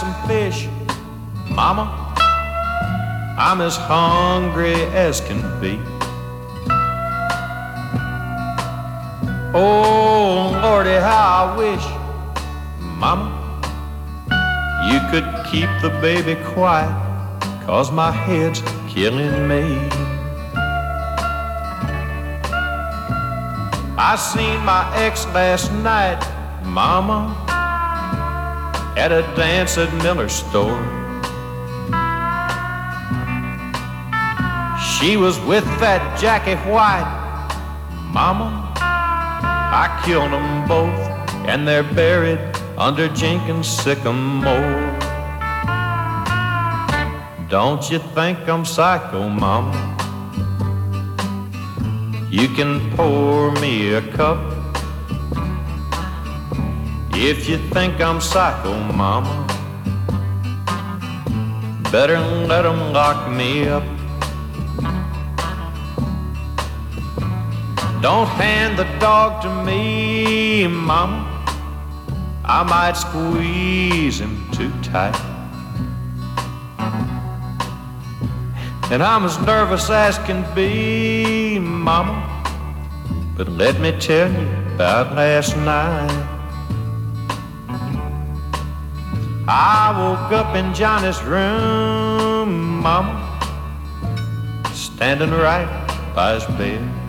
Some fish? Mama, I'm as hungry as can be. Oh, Lordy, how I wish, Mama, you could keep the baby quiet, cause my head's killing me. I seen my ex last night, Mama, at a dance at Miller's store. She was with that Jackie White, Mama. I killed them both, and they're buried under Jenkins sycamore. Don't you think I'm psycho, Mama? You can pour me a cup if you think I'm psycho, Mama. Better let 'em lock me up. Don't hand the dog to me, Mama. I might squeeze him too tight. And I'm as nervous as can be, Mama. But let me tell you about last night. I woke up in Johnny's room, Mama, standing right by his bed.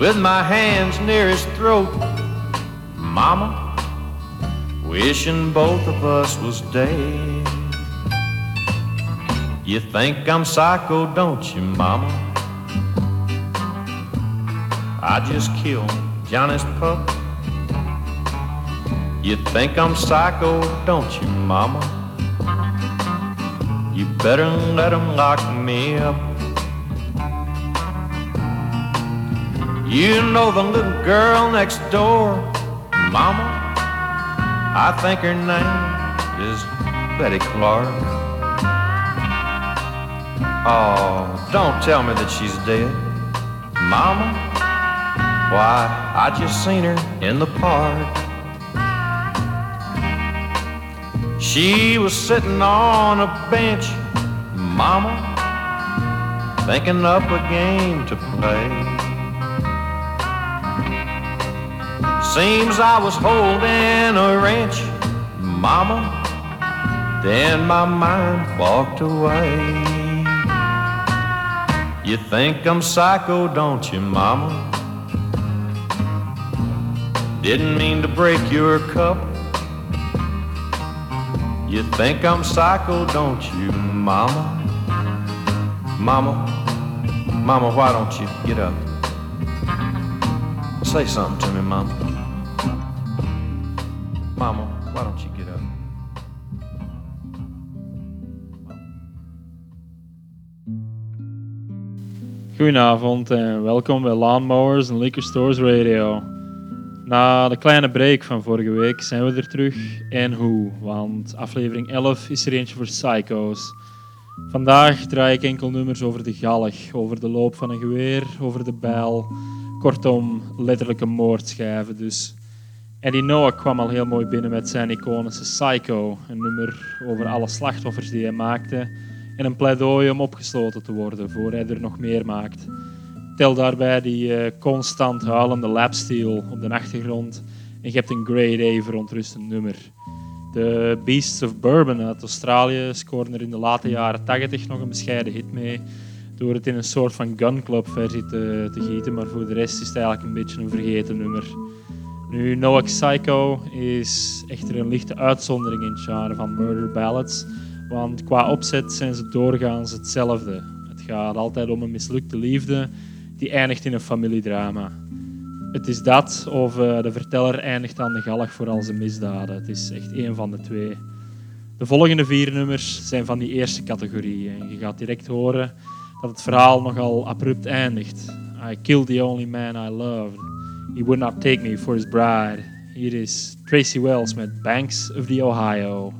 with my hands near his throat. Mama, wishing both of us was dead. You think I'm psycho, don't you, Mama? I just killed Johnny's pup. You think I'm psycho, don't you, Mama? You better let him lock me up. You know the little girl next door, Mama. I think her name is Betty Clark. Oh, don't tell me that she's dead, Mama. Why, I just seen her in the park. She was sitting on a bench, Mama, thinking up a game to play. Seems I was holding a wrench, Mama. Then my mind walked away. You think I'm psycho, don't you, Mama? Didn't mean to break your cup. You think I'm psycho, don't you, Mama? Mama, Mama, why don't you get up? Say something to me, Mama. Mama, why don't you get up? Goedenavond en welkom bij Lawnmowers and Liquor Stores Radio. Na de kleine break van vorige week zijn we er terug. En hoe? Want aflevering 11 is er eentje voor Psychos. Vandaag draai ik enkel nummers over de galg, over de loop van een geweer, over de bijl. Kortom, letterlijke moordschijven dus. Eddie Noah kwam al heel mooi binnen met zijn iconische Psycho, een nummer over alle slachtoffers die hij maakte en een pleidooi om opgesloten te worden voor hij er nog meer maakt. Tel daarbij die uh, constant huilende lapsteel op de achtergrond en je hebt een grade A verontrustend nummer. De Beasts of Bourbon uit Australië scoorden er in de late jaren 80 nog een bescheiden hit mee door het in een soort van gun club versie te, te gieten, maar voor de rest is het eigenlijk een beetje een vergeten nummer. Nu, Noah Psycho is echter een lichte uitzondering in het genre van murder ballads, want qua opzet zijn ze doorgaans hetzelfde. Het gaat altijd om een mislukte liefde die eindigt in een familiedrama. Het is dat of uh, de verteller eindigt aan de galg voor al zijn misdaden. Het is echt één van de twee. De volgende vier nummers zijn van die eerste categorie en je gaat direct horen dat het verhaal nogal abrupt eindigt. I killed the only man I loved. He would not take me for his bride. It is Tracy Wells met Banks of the Ohio.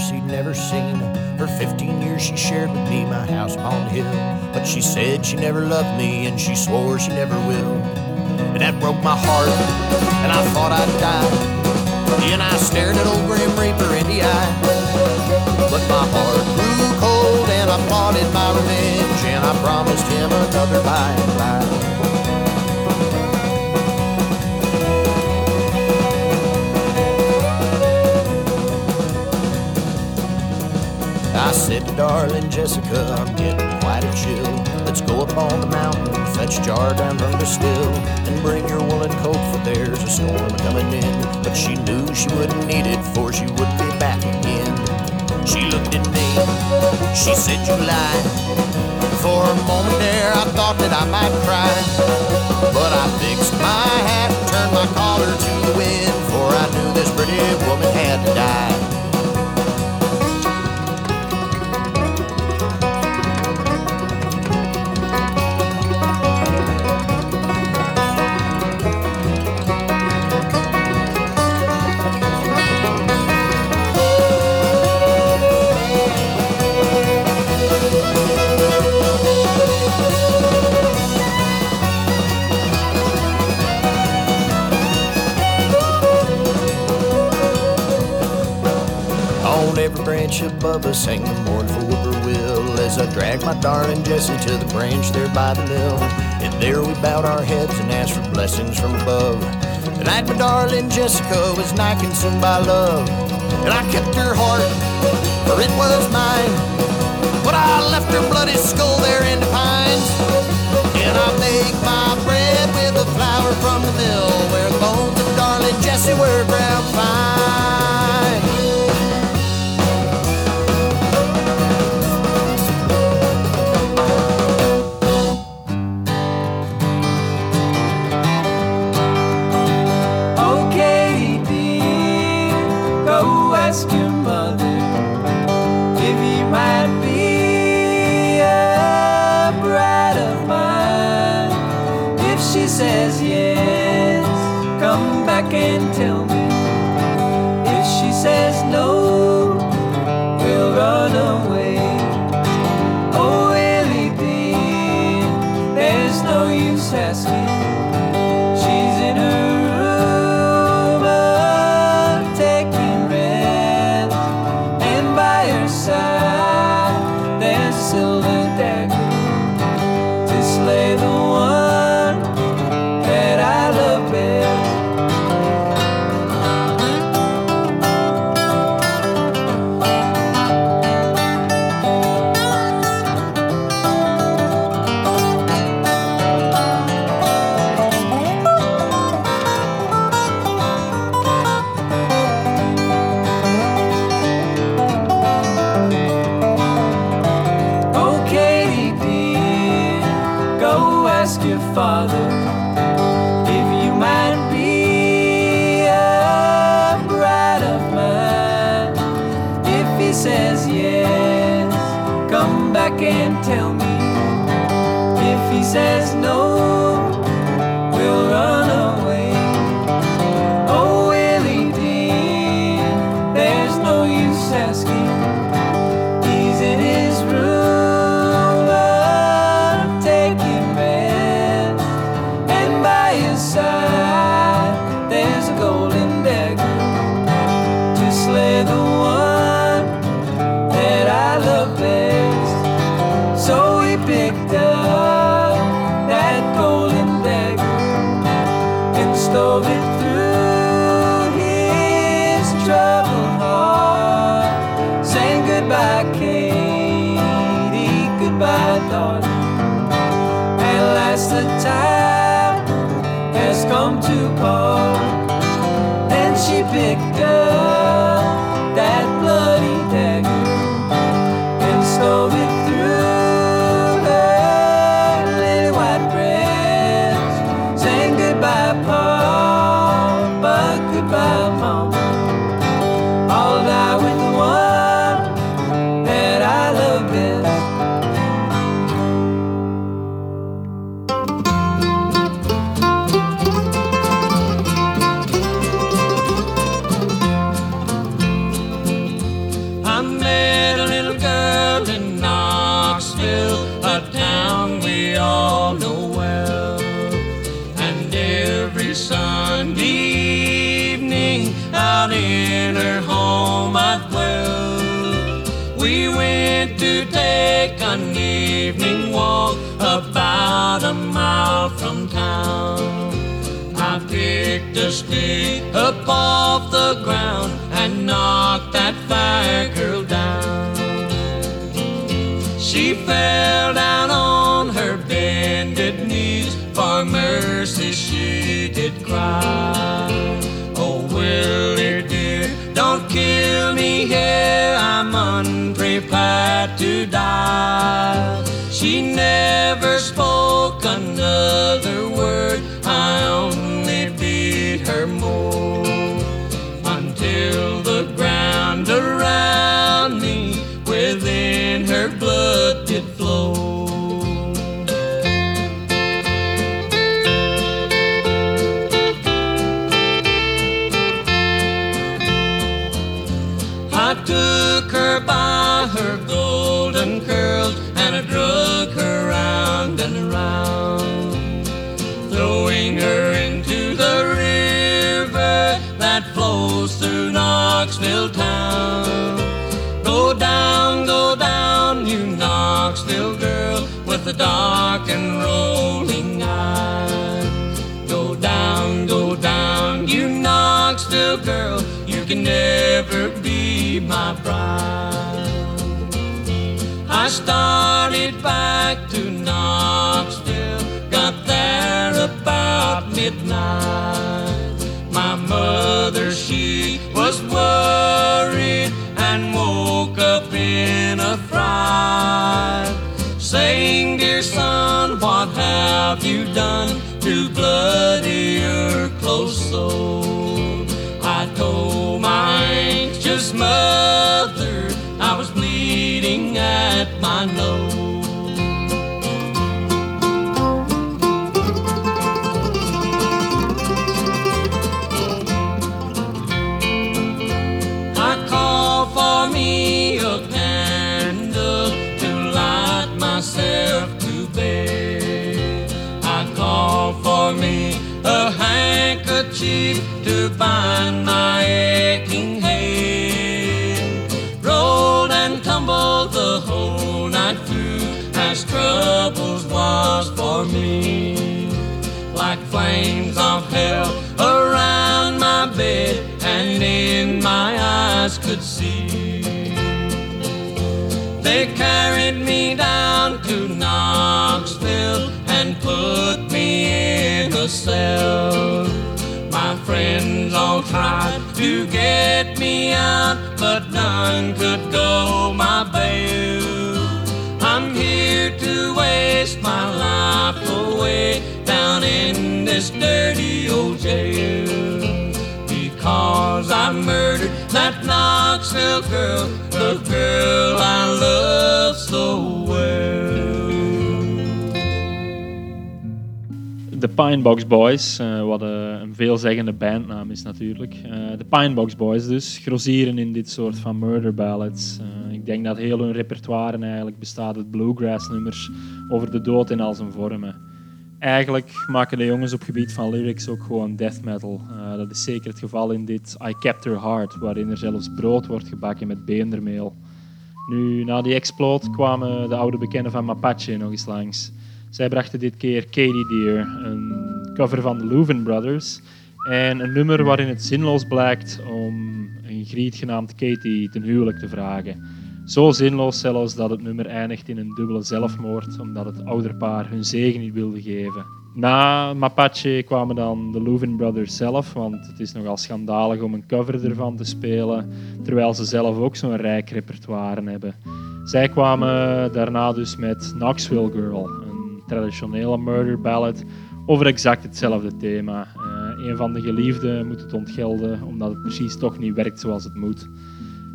For a horse he'd never seen. For 15 years she shared with me my house upon the hill, but she said she never loved me and she swore she never will. And that broke my heart, and I thought I'd die. And I stared at old Grim Reaper in the eye. But my heart grew cold and I plotted my revenge and I promised him another by and by. I said darling Jessica, I'm getting quite a chill. Let's go up on the mountain, fetch jar down from the still, and bring your woolen coat, for there's a storm coming in. But she knew she wouldn't need it, for she would be back again. She looked at me, she said, You lie. For a moment there, I thought that I might cry. But I fixed my hat, turned my collar to the wind, for I knew this pretty woman had to die. Branch above us hang the mournful whippoorwill As I dragged my darling Jessie to the branch there by the mill. And there we bowed our heads and asked for blessings from above. The night my darling Jessica was nigh consumed by love. And I kept her heart, for it was mine. But I left her bloody skull there in the pines. And I make my bread with a flour from the mill Where the bones of darling Jessie were ground fine and I drug her round and around, throwing her into the river that flows through Knoxville town. Go down, go down, you Knoxville girl with the dark and rolling eyes. Go down, go down, you Knoxville girl, you can never be my bride. I started back to Knoxville, got there about midnight. My mother, she was worried and woke up in a fright, saying, Dear son, what have you done to bloody your close soul? I told my anxious mother at my nose. I call for me a candle to light myself to bed. I call for me a handkerchief to bind me like flames of hell around my bed and in my eyes could see. They carried me down to Knoxville and put me in a cell. My friends all tried to get me out, but none could go my bail. Here to waste my life away down in this dirty old jail. Because I murdered that Knoxville girl, the girl I love so well. De Pinebox Boys, eh, wat eh, een veelzeggende bandnaam is natuurlijk. Eh, de Pinebox Boys dus, grossieren in dit soort van murder ballads. Ik denk dat heel hun repertoire eigenlijk bestaat uit bluegrass nummers over de dood in al zijn vormen. Eigenlijk maken de jongens op gebied van lyrics ook gewoon death metal. Dat is zeker het geval in dit I Kept Her Heart, waarin er zelfs brood wordt gebakken met beendermeel. Nu, na die explode kwamen de oude bekenden van Mapache nog eens langs. Zij brachten dit keer Katie Deer, een cover van de Leuven Brothers. En een nummer waarin het zinloos blijkt om een griet genaamd Katie ten huwelijk te vragen. Zo zinloos zelfs dat het nummer eindigt in een dubbele zelfmoord, omdat het ouderpaar hun zegen niet wilde geven. Na Mapache kwamen dan de Leuven Brothers zelf, want het is nogal schandalig om een cover ervan te spelen, terwijl ze zelf ook zo'n rijk repertoire hebben. Zij kwamen daarna dus met Knoxville Girl, traditionele murder ballad over exact hetzelfde thema. Eh, een van de geliefden moet het ontgelden omdat het precies toch niet werkt zoals het moet.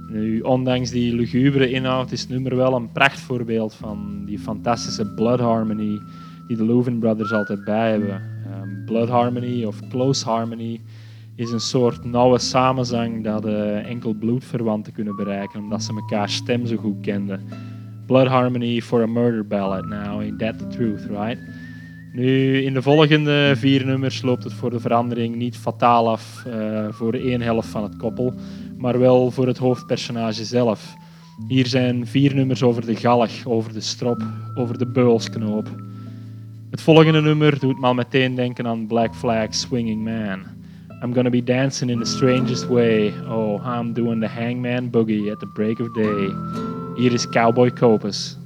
Nu, ondanks die lugubere inhoud is het nummer wel een prachtvoorbeeld van die fantastische blood harmony die de Leuven Brothers altijd bij hebben. Ehm, blood harmony of close harmony is een soort nauwe samenzang dat eh, enkel bloedverwanten kunnen bereiken, omdat ze elkaar stem zo goed kenden. Blood harmony for a murder ballad now, ain't that the truth, right? Nu, in de volgende vier nummers loopt het voor de verandering niet fataal af eh, voor de één helft van het koppel, maar wel voor het hoofdpersonage zelf. Hier zijn vier nummers over de galg, over de strop, over de beulsknoop. Het volgende nummer doet me al meteen denken aan Black Flag Swinging Man. I'm gonna be dancing in the strangest way. Oh, I'm doing the hangman boogie at the break of day. Hier is Cowboy Copas.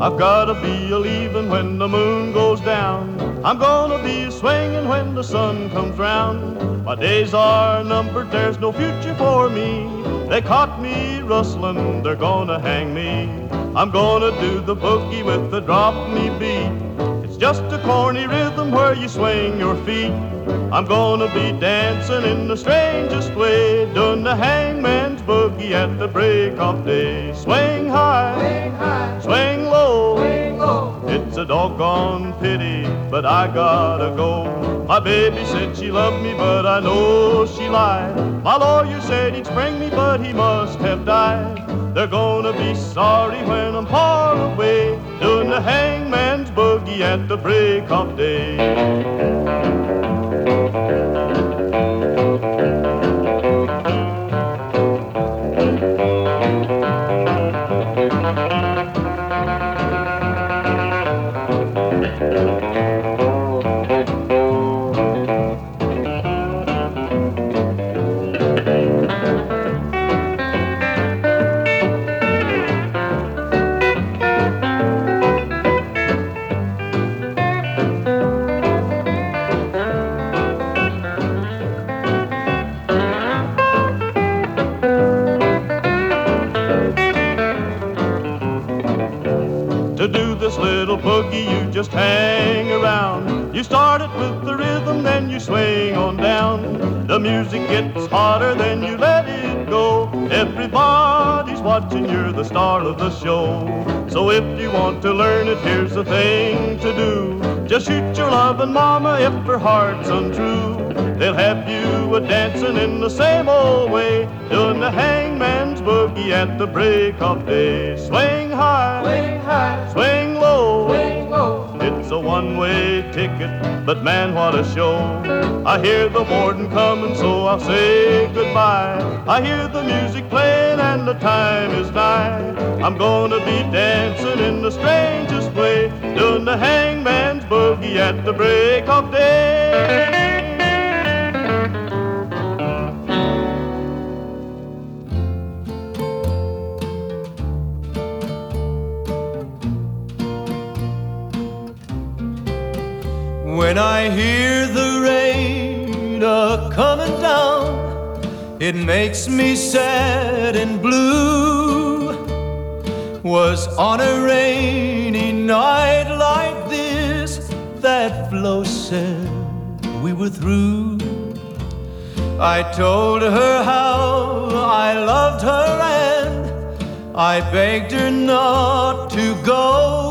I've gotta be a leaving when the moon goes down. I'm gonna be a swinging when the sun comes round. My days are numbered, there's no future for me. They caught me rustling, they're gonna hang me. I'm gonna do the boogie with the drop me beat. It's just a corny rhythm where you swing your feet. I'm gonna be dancing in the strangest way, doing the hangman's boogie at the break of day. Swing high, swing, high, swing low, swing low. It's a doggone pity, but I gotta go. My baby said she loved me, but I know she lied. My lawyer said he'd spring me, but he must have died. They're gonna be sorry when I'm far away, doing the hangman's boogie at the break of day. Just hang around. You start it with the rhythm, then you swing on down. The music gets hotter, then you let it go. Everybody's watching, you're the star of the show. So if you want to learn it, here's the thing to do. Just shoot your loving mama if her heart's untrue. They'll have you a dancing in the same old way, doing the hangman's boogie at the break of day. Swing high, swing high, swing low, swing low. It's a one-way ticket, but man, what a show! I hear the warden coming, so I'll say goodbye. I hear the music playing, and the time is nigh. I'm gonna be dancing in the strangest way, doing the hangman's boogie at the break of day. When I hear the rain a coming down, it makes me sad and blue. Was on a rainy night like this that Flo said we were through. I told her how I loved her and I begged her not to go.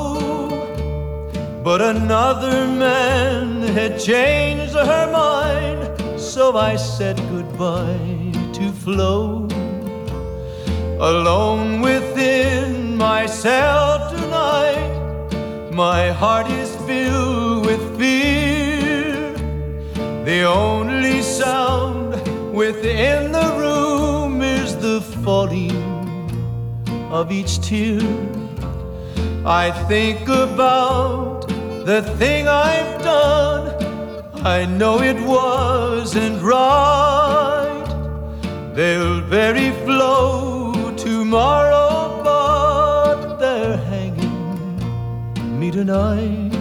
But another man had changed her mind, so I said goodbye to Flo. Alone within myself tonight, my heart is filled with fear. The only sound within the room is the falling of each tear. I think about the thing I've done. I know it wasn't right. They'll bury Flo tomorrow, but they're hanging me tonight.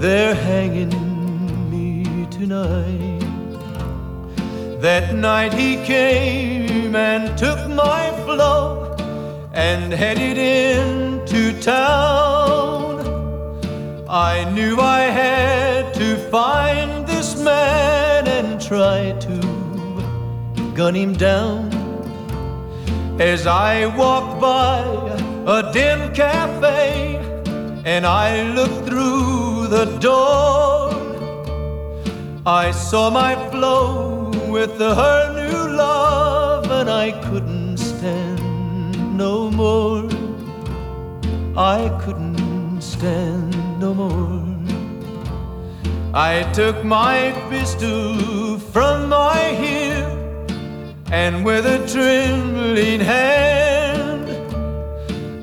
They're hanging me tonight. That night he came and took my Flo and headed into town. I knew I had to find this man and try to gun him down. As I walked by a dim cafe and I looked through the door, I saw my Flo with her new love and I couldn't stand no more. I couldn't stand I took my pistol from my hip and with a trembling hand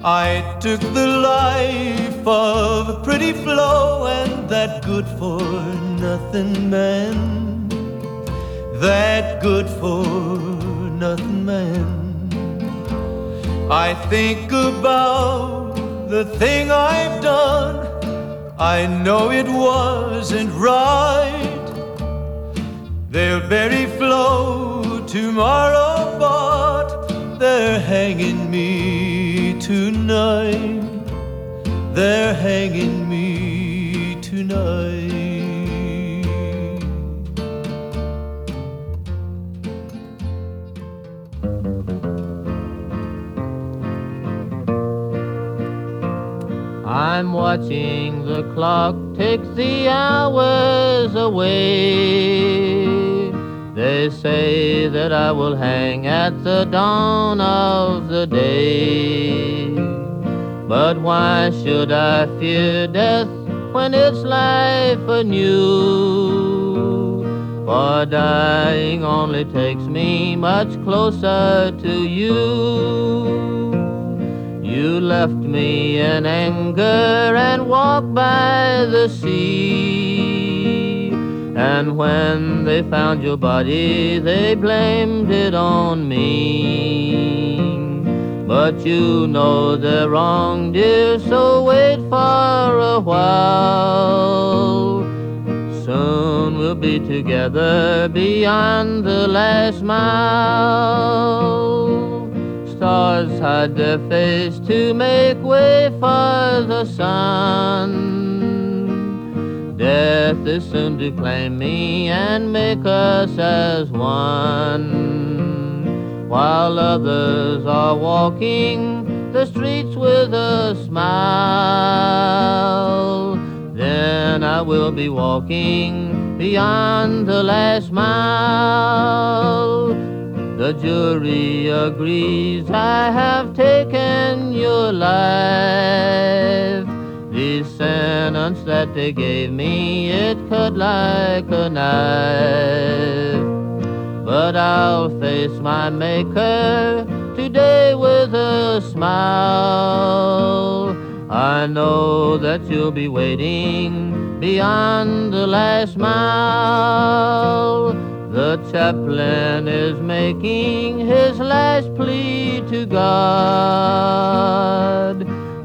I took the life of a pretty Flo and that good for nothing man. That good for nothing man. I think about the thing I've done. I know it wasn't right. They'll bury Flo tomorrow, but they're hanging me tonight. They're hanging me tonight. I'm watching the clock tick the hours away. They say that I will hang at the dawn of the day. But why should I fear death when it's life anew? For dying only takes me much closer to you. You left me in anger and walked by the sea. And when they found your body, they blamed it on me. But you know they're wrong, dear, so wait for a while. Soon we'll be together beyond the last mile stars hide their face to make way for the sun. Death is soon to claim me and make us as one. While others are walking the streets with a smile, then I will be walking beyond the last mile. The jury agrees I have taken your life. The sentence that they gave me, it cut like a knife. But I'll face my maker today with a smile. I know that you'll be waiting beyond the last mile. The chaplain is making his last plea to God.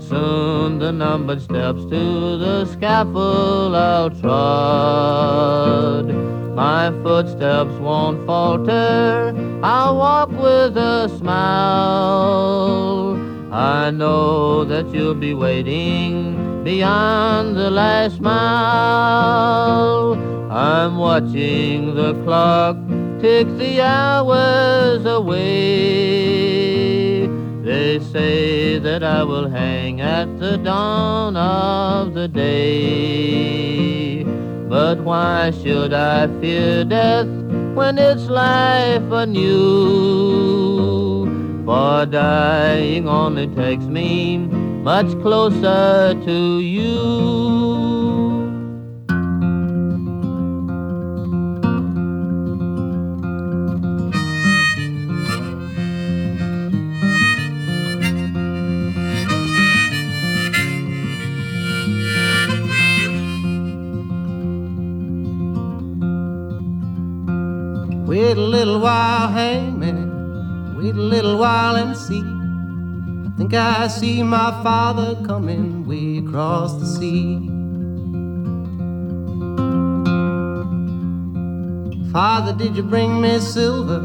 Soon the numbered steps to the scaffold I'll trod. My footsteps won't falter, I'll walk with a smile. I know that you'll be waiting beyond the last mile. I'm watching the clock tick the hours away. They say that I will hang at the dawn of the day. But why should I fear death when it's life anew? For dying only takes me much closer to you. Wait a little while, hangman. Wait a little while and see. I think I see my father coming way across the sea. Father, did you bring me silver?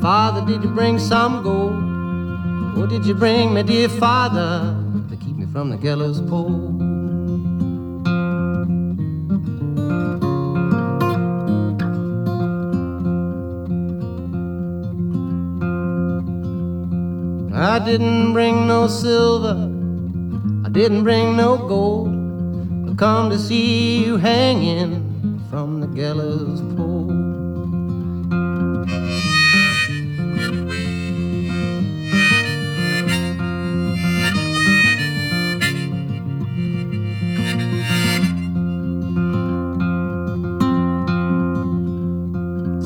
Father, did you bring some gold? Or did you bring me, dear father, to keep me from the gallows pole? I didn't bring no silver, I didn't bring no gold. I come to see you hanging from the gallows pole.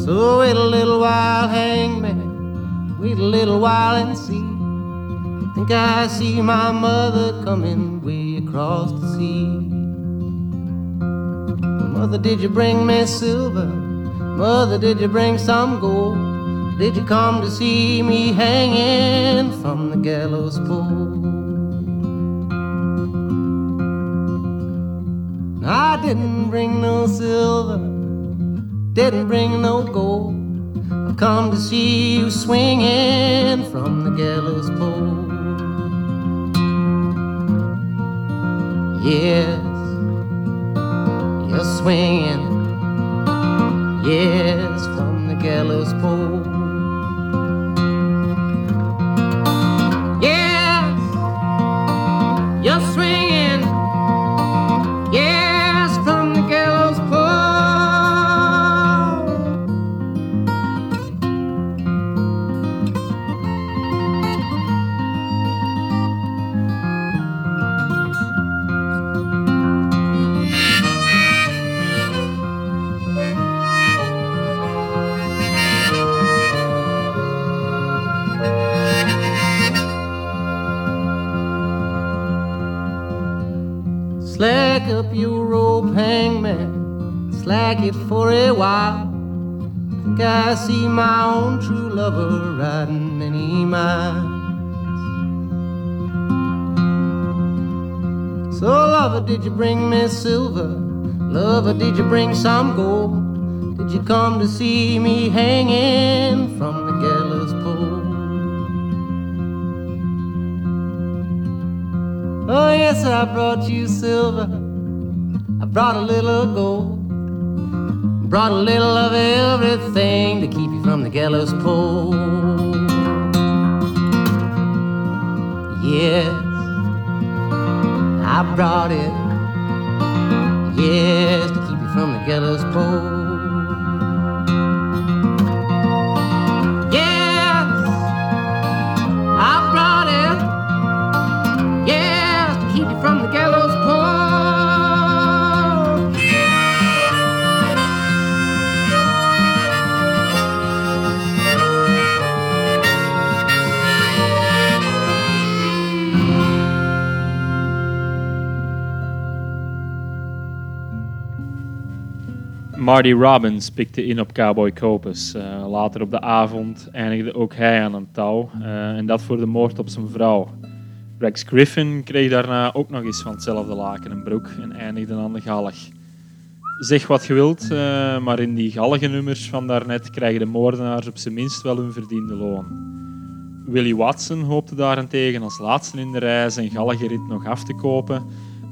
So wait a little while, hangman. Wait a little while and see. I see my mother coming way across the sea. Mother, did you bring me silver? Mother, did you bring some gold? Did you come to see me hanging from the gallows pole? I didn't bring no silver, didn't bring no gold. I come to see you swinging from the gallows pole. Yes, you're swinging. Yes, from the gallows pole. Bring some gold? Did you come to see me hanging from the gallows pole? Oh, yes, I brought you silver. I brought a little gold. Brought a little of everything to keep you from the gallows pole. Yes, I brought it. Yes, gallows pole. Marty Robbins pikte in op Cowboy Copus. Eh, later op de avond eindigde ook hij aan een touw. eh, en dat voor de moord op zijn vrouw. Rex Griffin kreeg daarna ook nog eens van hetzelfde laken en broek en eindigde aan de galg. Zeg wat je wilt, eh, maar in die gallige nummers van daarnet krijgen de moordenaars op zijn minst wel hun verdiende loon. Willie Watson hoopte daarentegen als laatste in de rij zijn rit nog af te kopen,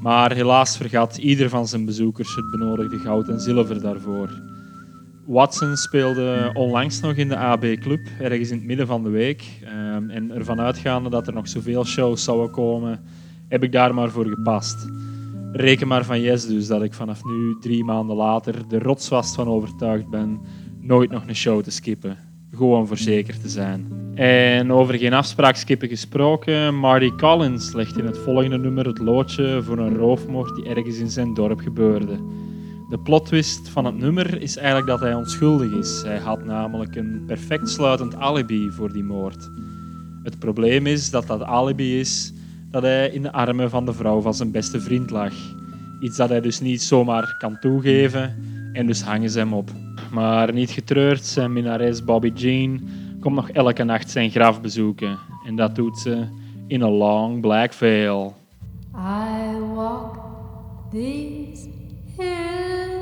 maar helaas vergat ieder van zijn bezoekers het benodigde goud en zilver daarvoor. Watson speelde onlangs nog in de AB Club, ergens in het midden van de week. Ehm, en ervan uitgaande dat er nog zoveel shows zouden komen, heb ik daar maar voor gepast. Reken maar van yes dus dat ik vanaf nu, drie maanden later, er rotsvast van overtuigd ben nooit nog een show te skippen. Gewoon voor zeker te zijn. En over geen afspraak skippen gesproken, Marty Collins legt in het volgende nummer het loodje voor een roofmoord die ergens in zijn dorp gebeurde. De plotwist van het nummer is eigenlijk dat hij onschuldig is. Hij had namelijk een perfect sluitend alibi voor die moord. Het probleem is dat dat alibi is dat hij in de armen van de vrouw van zijn beste vriend lag. Iets dat hij dus niet zomaar kan toegeven en dus hangen ze hem op. Maar niet getreurd, zijn minnares Bobby Jean komt nog elke nacht zijn graf bezoeken. En dat doet ze in een long black veil. I walk these hills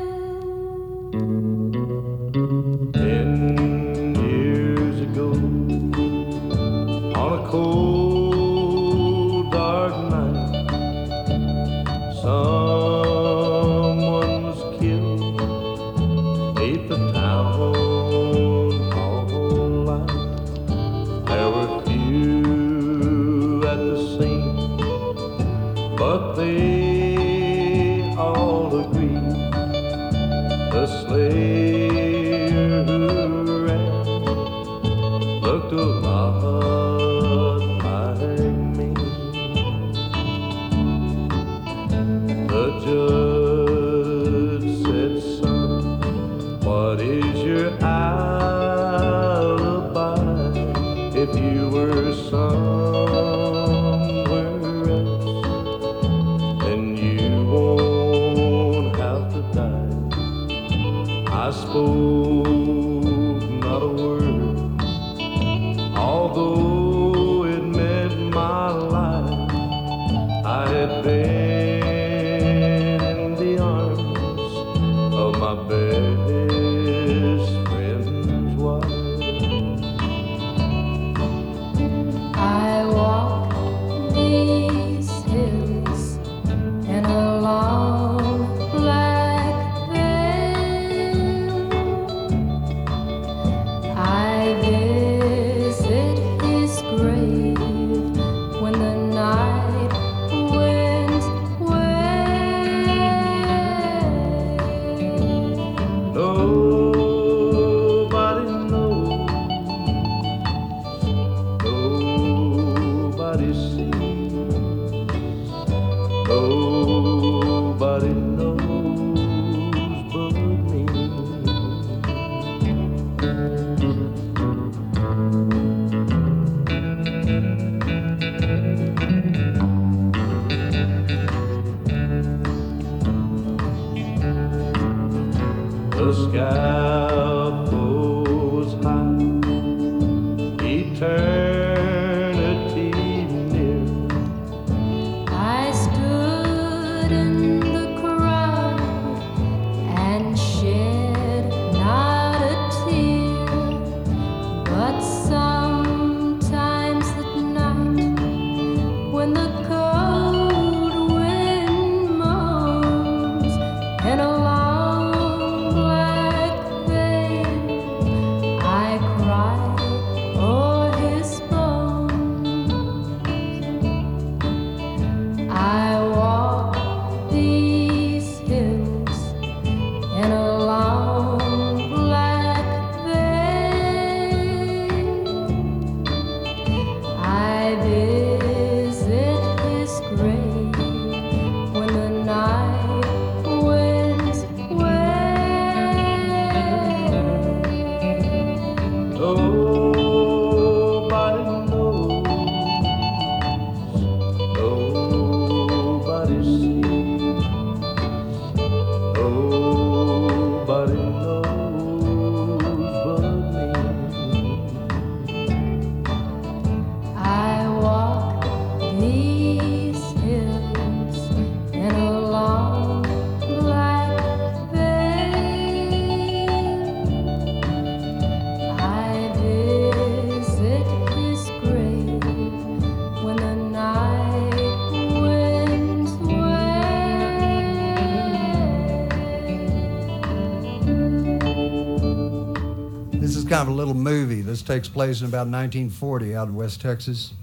takes place in about 1940 out in West Texas.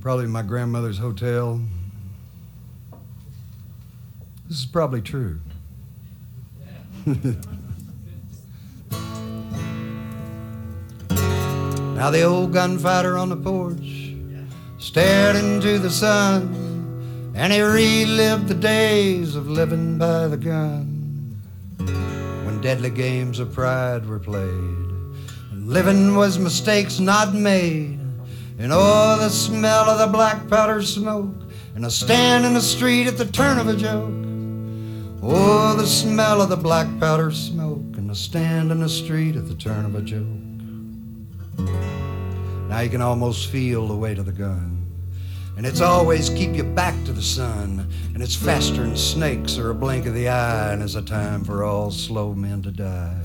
Probably my grandmother's hotel. This is probably true. now the old gunfighter on the porch stared into the sun and he relived the days of living by the gun when deadly games of pride were played, living was mistakes not made, and oh, the smell of the black powder smoke, and a stand in the street at the turn of a joke. Oh, the smell of the black powder smoke, and a stand in the street at the turn of a joke. Now you can almost feel the weight of the gun. And it's always keep you back to the sun. And it's faster than snakes or a blink of the eye. And it's a time for all slow men to die.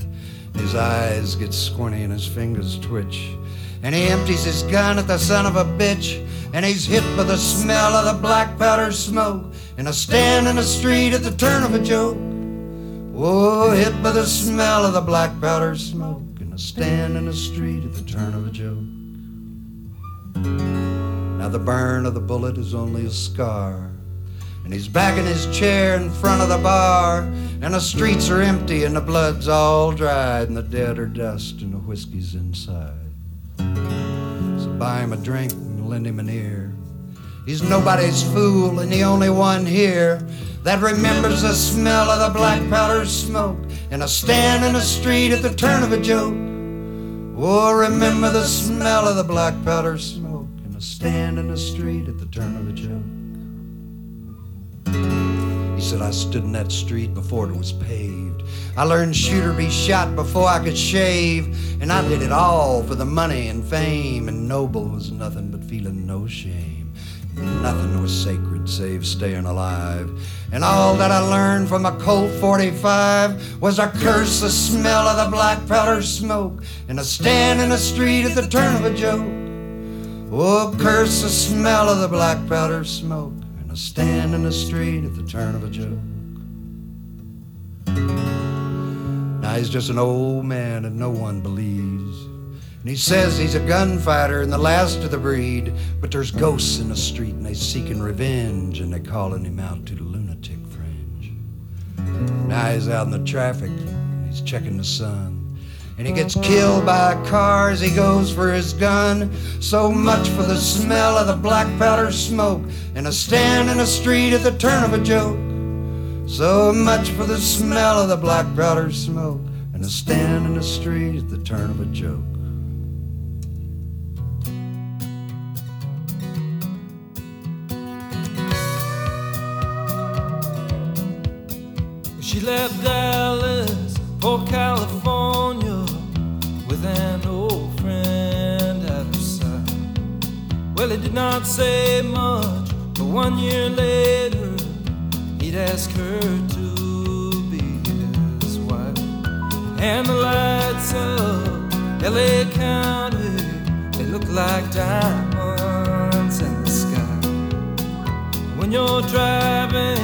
His eyes get squinty and his fingers twitch. And he empties his gun at the son of a bitch. And he's hit by the smell of the black powder smoke. And a stand in the street at the turn of a joke. Oh, hit by the smell of the black powder smoke. And a stand in the street at the turn of a joke. Now the burn of the bullet is only a scar. And he's back in his chair in front of the bar. And the streets are empty and the blood's all dried. And the dead are dust and the whiskey's inside. So buy him a drink and lend him an ear. He's nobody's fool and the only one here that remembers the smell of the black powder smoke. And a stand in the street at the turn of a joke. Oh, remember the smell of the black powder smoke and a stand in the street at the turn of a joke. He said, I stood in that street before it was paved. I learned shooter be shot before I could shave. And I did it all for the money and fame. And noble was nothing but feeling no shame. Nothing was sacred save staying alive. And all that I learned from a Colt 45 was a curse the smell of the black powder smoke and a stand in the street at the turn of a joke. Oh, curse the smell of the black powder smoke a stand in the street at the turn of a joke. Now he's just an old man and no one believes. And he says he's a gunfighter and the last of the breed. But there's ghosts in the street and they seeking revenge and they calling him out to the lunatic fringe. Now he's out in the traffic and he's checking the sun. And he gets killed by a car as he goes for his gun. So much for the smell of the black powder smoke and a stand in the street at the turn of a joke. So much for the smell of the black powder smoke and a stand in the street at the turn of a joke. Did not say much, but one year later, he'd ask her to be his wife. And the lights of LA County, they look like diamonds in the sky. When you're driving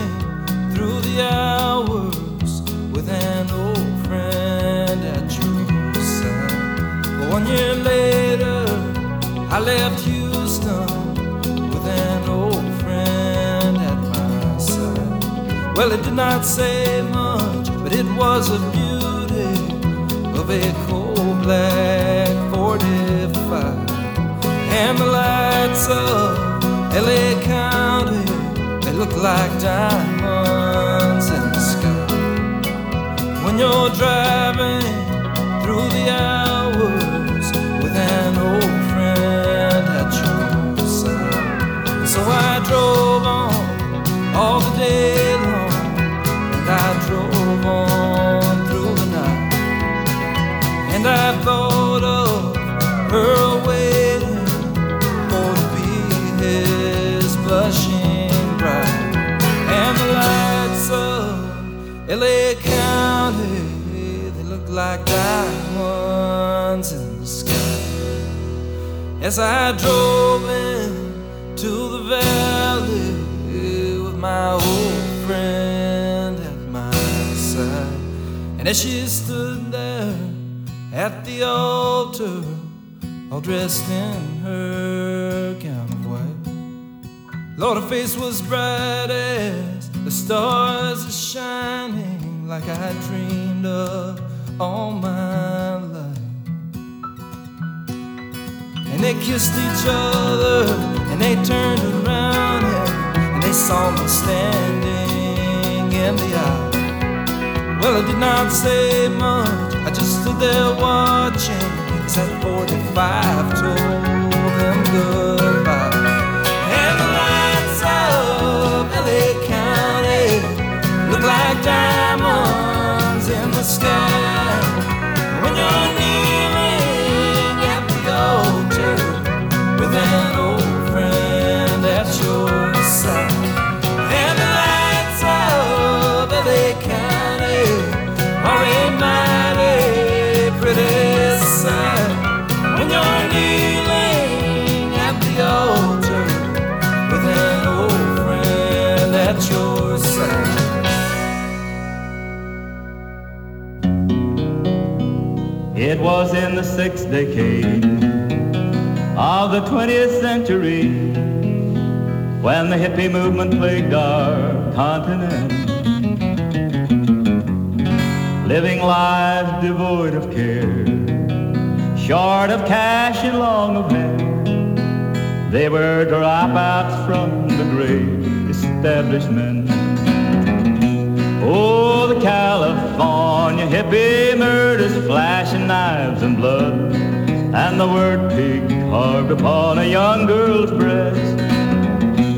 through the hours with an old friend at your side. But one year later, I left Well, it did not say much, but it was a beauty of a cold black 45. And the lights of LA County, they look like diamonds in the sky. When you're driving through the hours with an old friend at your side. So I drove on all the day And I thought of her waiting for to be his blushing bride. And the lights of LA County, they look like diamonds in the sky. As I drove in to the valley with my old friend at my side. And as she stood the altar, all dressed in her gown of white. Lord, her face was bright as the stars are shining, like I dreamed of all my life. And they kissed each other, and they turned around, and, and they saw me standing in the aisle. Well, I did not say much, I just stood there watching as that 45 told them goodbye. And the lights of LA County look like diamonds in the sky. When you're the sixth decade of the 20th century when the hippie movement plagued our continent. Living lives devoid of care, short of cash and long of hair. They were dropouts from the great establishment. Oh, the California hippie murders, flashing knives and blood, and the word pig carved upon a young girl's breast.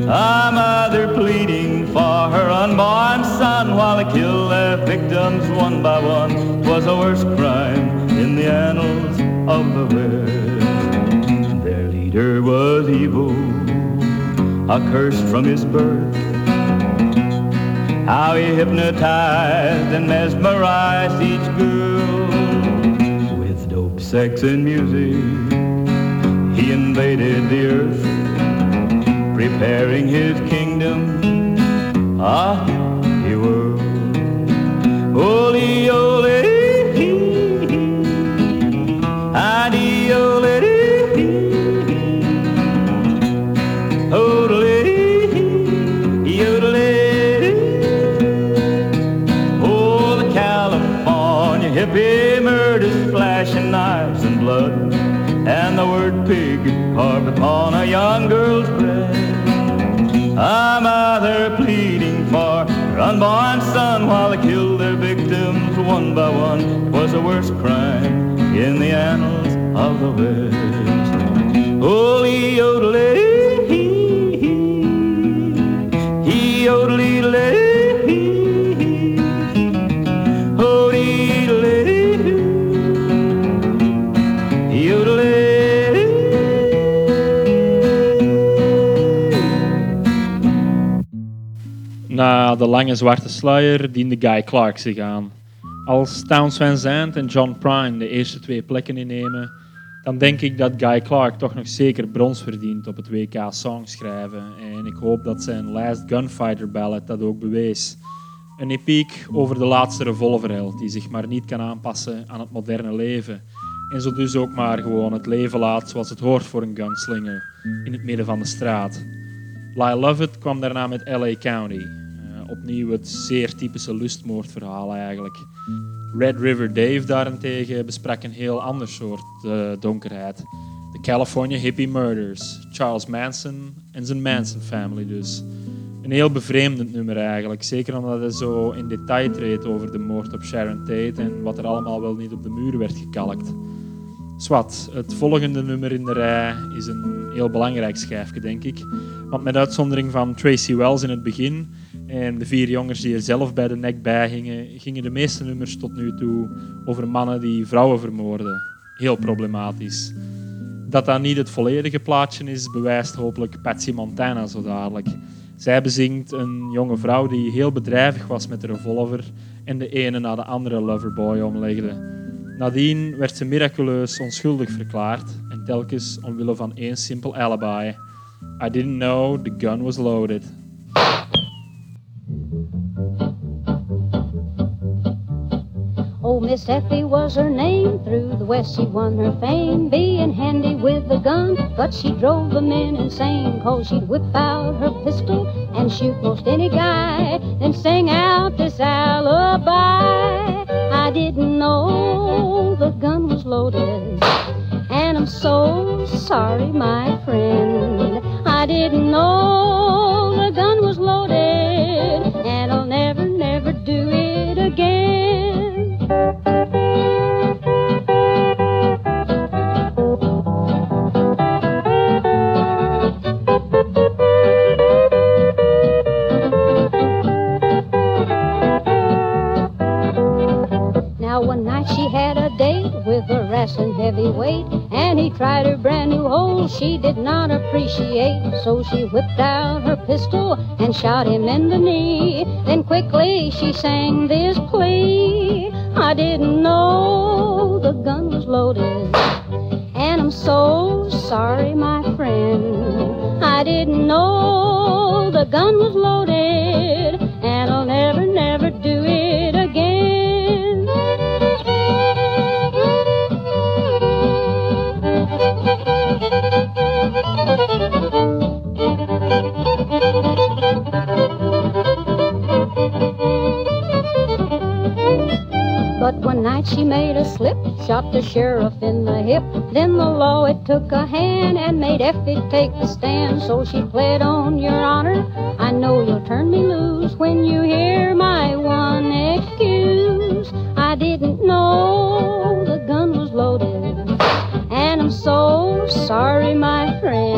A mother pleading for her unborn son while they kill their victims one by one was the worst crime in the annals of the West. Their leader was evil, accursed from his birth. How he hypnotized and mesmerized each girl with dope, sex, and music. He invaded the earth, preparing his kingdom, ah, a hippie world. Ole, ole, a young girl's breast. A mother pleading for her unborn son while they killed their victims one by one was the worst crime in the annals of the West. Holy yodelee, Na de lange zwarte sluier diende Guy Clark zich aan. Als Towns Van Zandt en John Prine de eerste twee plekken innemen, dan denk ik dat Guy Clark toch nog zeker brons verdient op het WK Songschrijven. En ik hoop dat zijn Last Gunfighter ballad dat ook bewees. Een epiek over de laatste revolverheld die zich maar niet kan aanpassen aan het moderne leven. En zo dus ook maar gewoon het leven laat zoals het hoort voor een gunslinger in het midden van de straat. Lyle Lovett kwam daarna met LA County. Opnieuw het zeer typische lustmoordverhaal eigenlijk. Red River Dave daarentegen besprak een heel ander soort uh, donkerheid. De California Hippie Murders, Charles Manson en zijn Manson Family dus. Een heel bevreemdend nummer eigenlijk, zeker omdat hij zo in detail treedt over de moord op Sharon Tate en wat er allemaal wel niet op de muur werd gekalkt. Swat, het volgende nummer in de rij is een heel belangrijk schijfje, denk ik. Want met uitzondering van Tracy Wells in het begin en de vier jongens die er zelf bij de nek bij gingen, gingen de meeste nummers tot nu toe over mannen die vrouwen vermoorden. Heel problematisch. Dat dat niet het volledige plaatje is, bewijst hopelijk Patsy Montana zo dadelijk. Zij bezingt een jonge vrouw die heel bedrijvig was met de revolver en de ene na de andere loverboy omlegde. Nadien werd ze miraculeus onschuldig verklaard en telkens omwille van één simpel alibi. I didn't know the gun was loaded. Miss Effie was her name. Through the West she won her fame, being handy with the gun. But she drove the men insane, cause she'd whip out her pistol and shoot most any guy, then sing out this alibi. I didn't know the gun was loaded, and I'm so sorry, my friend. I didn't know with a wrestling heavyweight, and he tried her brand new hole she did not appreciate. So she whipped out her pistol and shot him in the knee. Then quickly she sang this plea. I didn't know the gun was loaded, and I'm so sorry, my friend. I didn't know the gun was loaded, But one night she made a slip, shot the sheriff in the hip. Then the law it took a hand and made Effie take the stand. So she pled on your honor. I know you'll turn me loose when you hear my one excuse. I didn't know the gun was loaded, and I'm so sorry, my friend.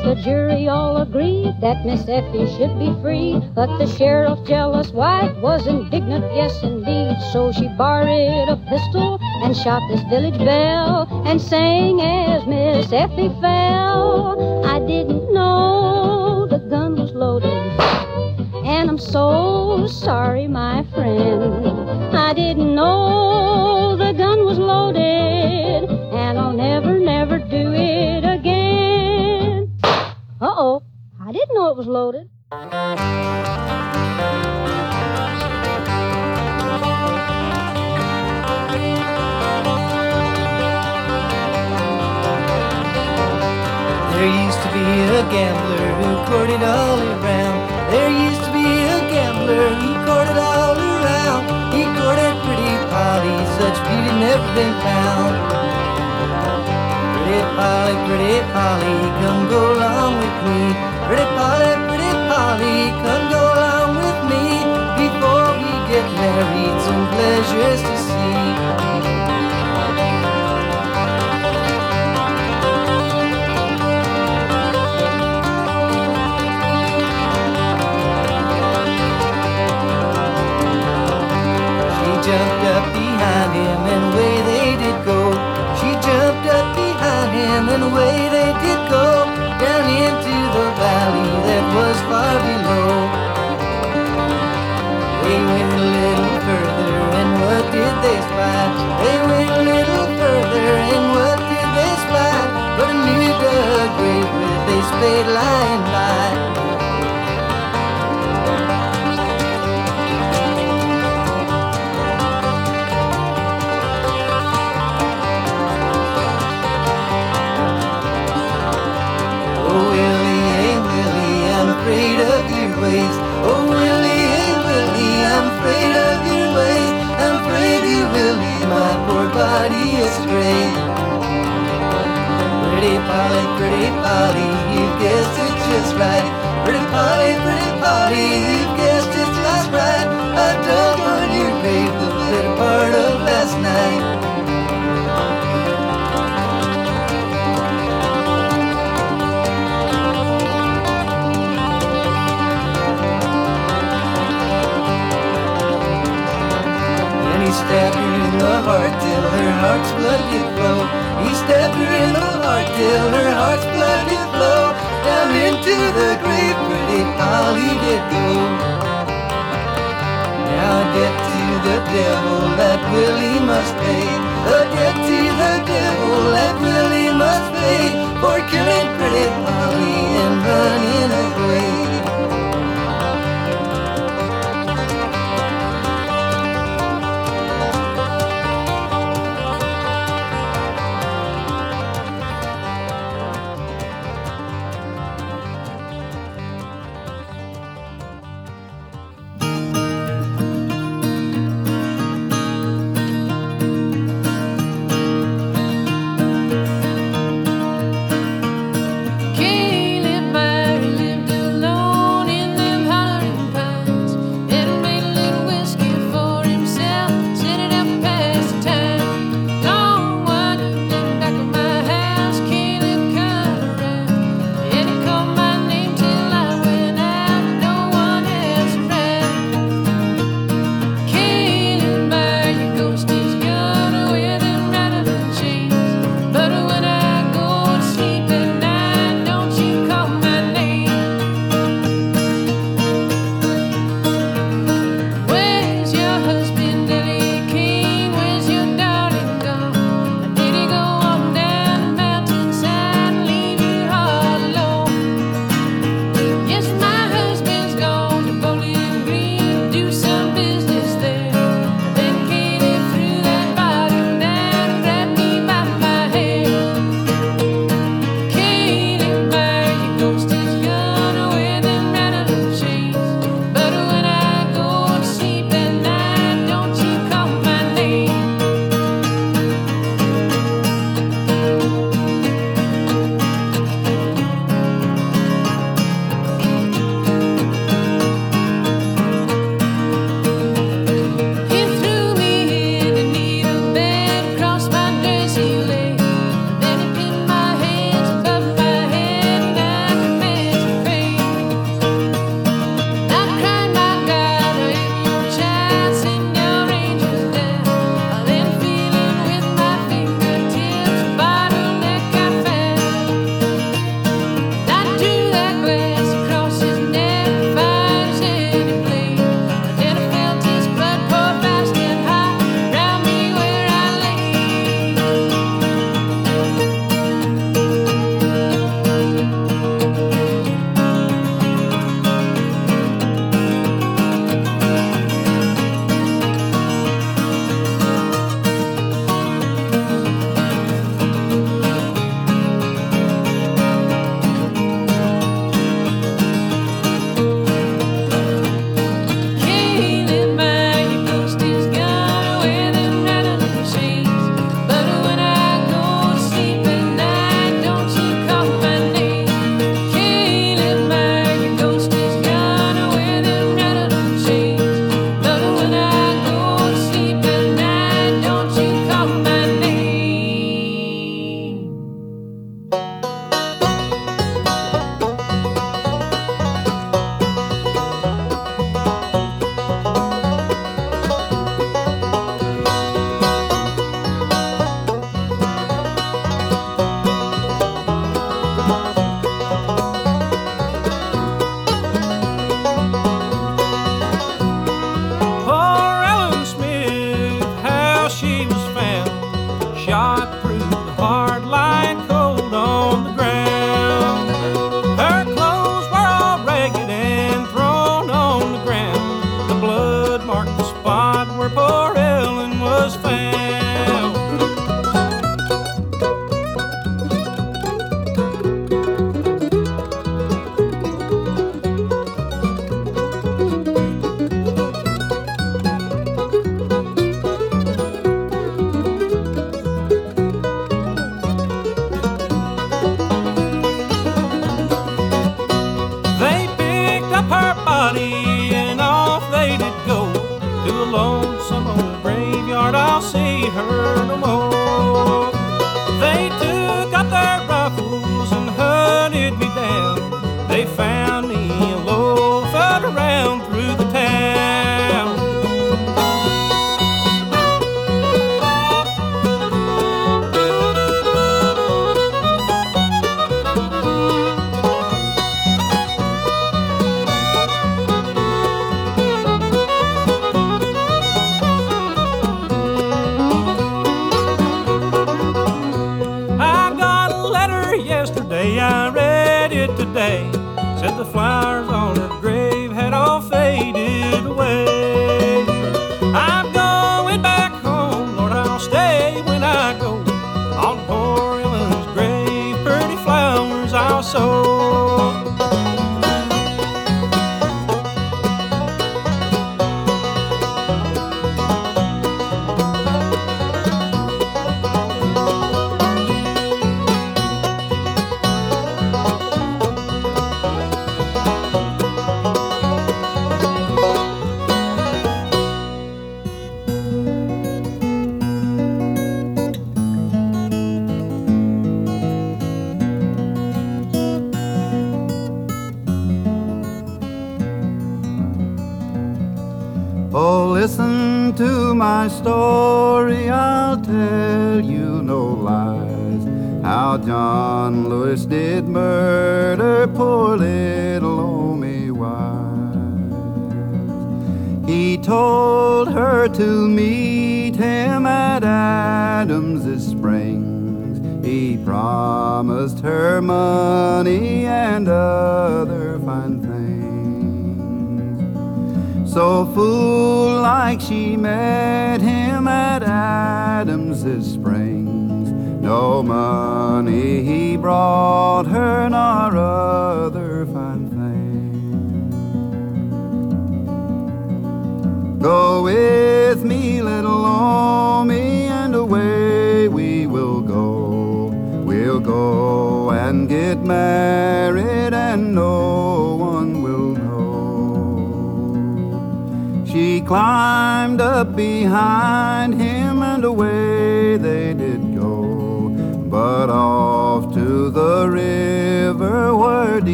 The jury all agreed that Miss Effie should be free, but the sheriff's jealous wife was indignant, yes indeed. So she borrowed a pistol and shot this village belle and sang as Miss Effie fell. I didn't know the gun was loaded, and I'm so sorry, my friend. I didn't know the gun was loaded, and I'll never, never do it again. Know it was loaded. There used to be a gambler who courted all around. There used to be a gambler who courted all around. He courted pretty Polly, such beauty never been found. Pretty Polly, pretty Polly, come go along with me. Pretty Polly, pretty Polly, come go along with me before we get married. Some pleasures to see. She jumped up behind him and away they did go. She jumped up behind him and away they did go. that was far below.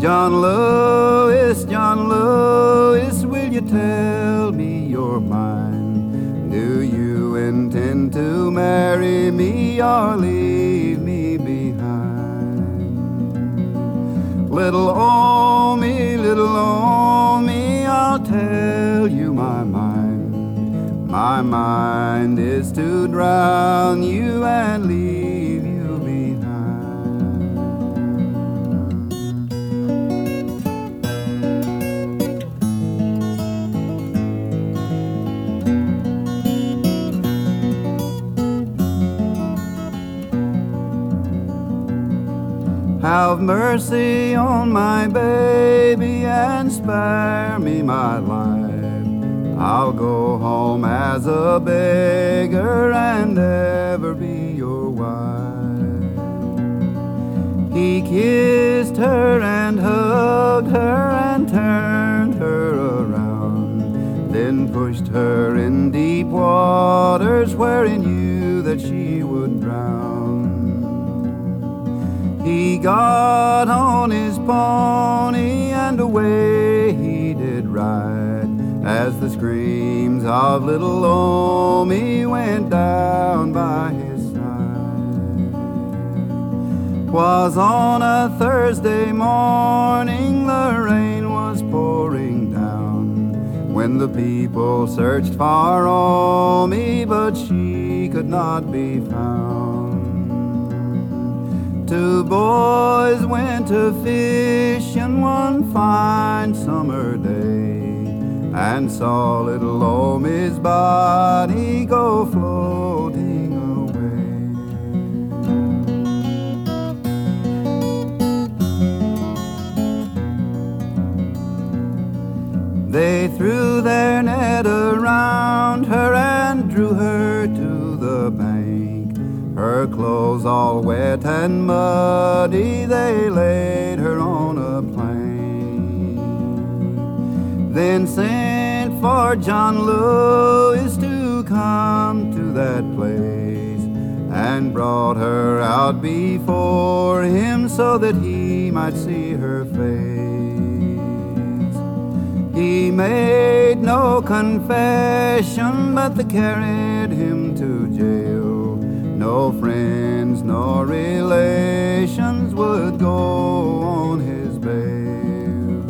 John Lewis, John Lewis, will you tell me your mind? Do you intend to marry me or leave me behind? Little Omie, little Omie, I'll tell you my mind. My mind is to drown you and leave Have mercy on my baby and spare me my life. I'll go home as a beggar and ever be your wife. He kissed her and hugged her and turned her around, then pushed her in deep waters where he He got on his pony and away he did ride as the screams of little Omie went down by his side. 'Twas on a Thursday morning, the rain was pouring down when the people searched for Omie, but she could not be found. Two boys went to fishing one fine summer day and saw little Omie's body go floating away. They threw their net around her and drew her. Her clothes all wet and muddy, they laid her on a plank. then sent for John Lewis to come to that place and brought her out before him so that he might see her face. He made no confession, but they carried him to jail. No friends nor relations would go on his bail.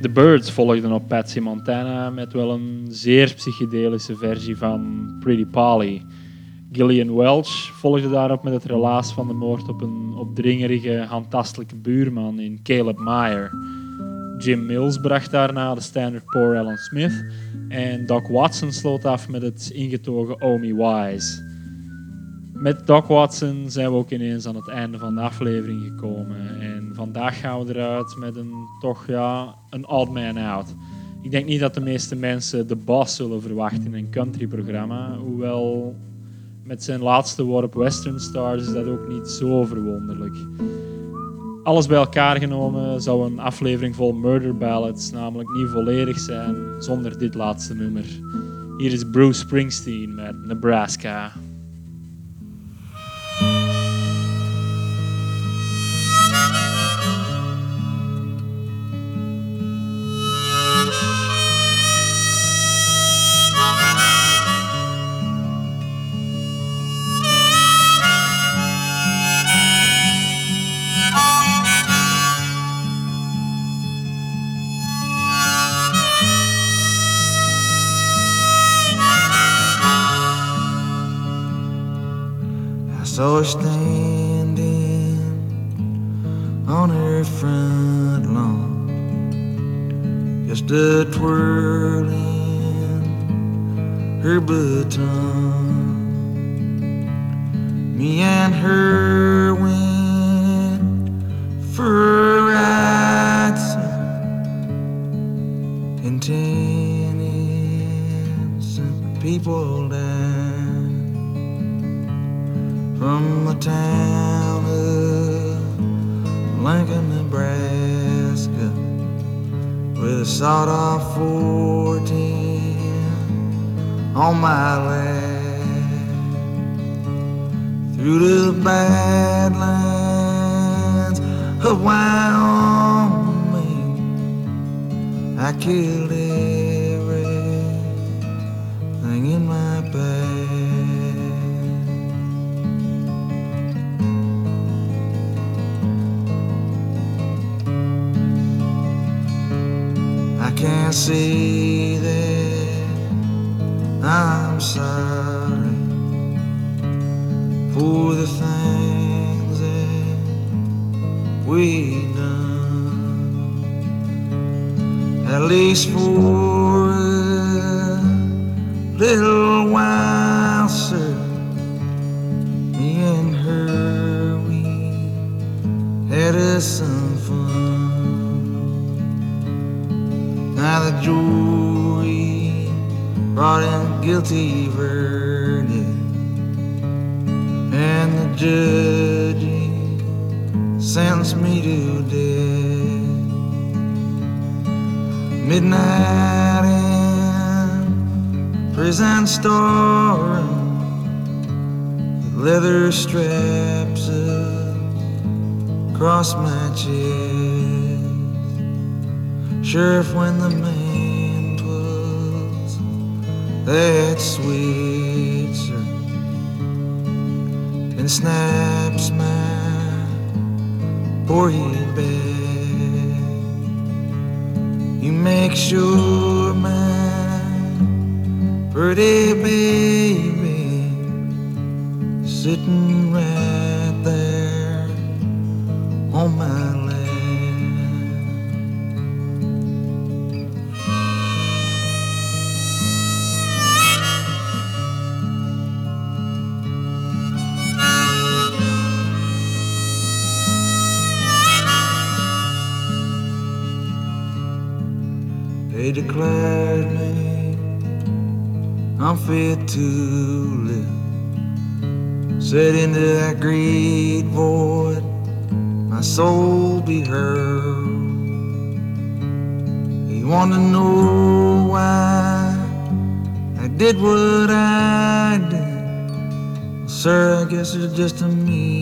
The Birds volgden op Patsy Montana met wel een zeer psychedelische versie van Pretty Polly. Gillian Welch volgde daarop met het relaas van de moord op een opdringerige, handtastelijke buurman in Caleb Meyer. Jim Mills bracht daarna de standard Poor Alan Smith en Doc Watson sloot af met het ingetogen Omi Wise. Met Doc Watson zijn we ook ineens aan het einde van de aflevering gekomen. En vandaag gaan we eruit met een toch ja, een odd man out. Ik denk niet dat de meeste mensen de Boss zullen verwachten in een country-programma. Hoewel met zijn laatste worp Western Stars is dat ook niet zo verwonderlijk. Alles bij elkaar genomen zou een aflevering vol murder ballads namelijk niet volledig zijn zonder dit laatste nummer. Hier is Bruce Springsteen met Nebraska. Her standing on her front lawn, just a twirling her baton. Me and her went for a ride in Tennessee. People town of Lincoln, Nebraska, with a sawed off 410 on my lap. Through the badlands of Wyoming, I killed everything can't say that I'm sorry for the things that we done. At least for a little brought guilty verdict, and the judge sentenced me to death. Midnight in prison storeroom, with leather straps across my chest. Sheriff, when the man that sweet, and snaps my poor head back. You make sure my pretty baby sitting right there on my declared me unfit to live. Said into that great void, my soul be heard. He wanted to know why I did what I did. Sir, I guess it's just a meanness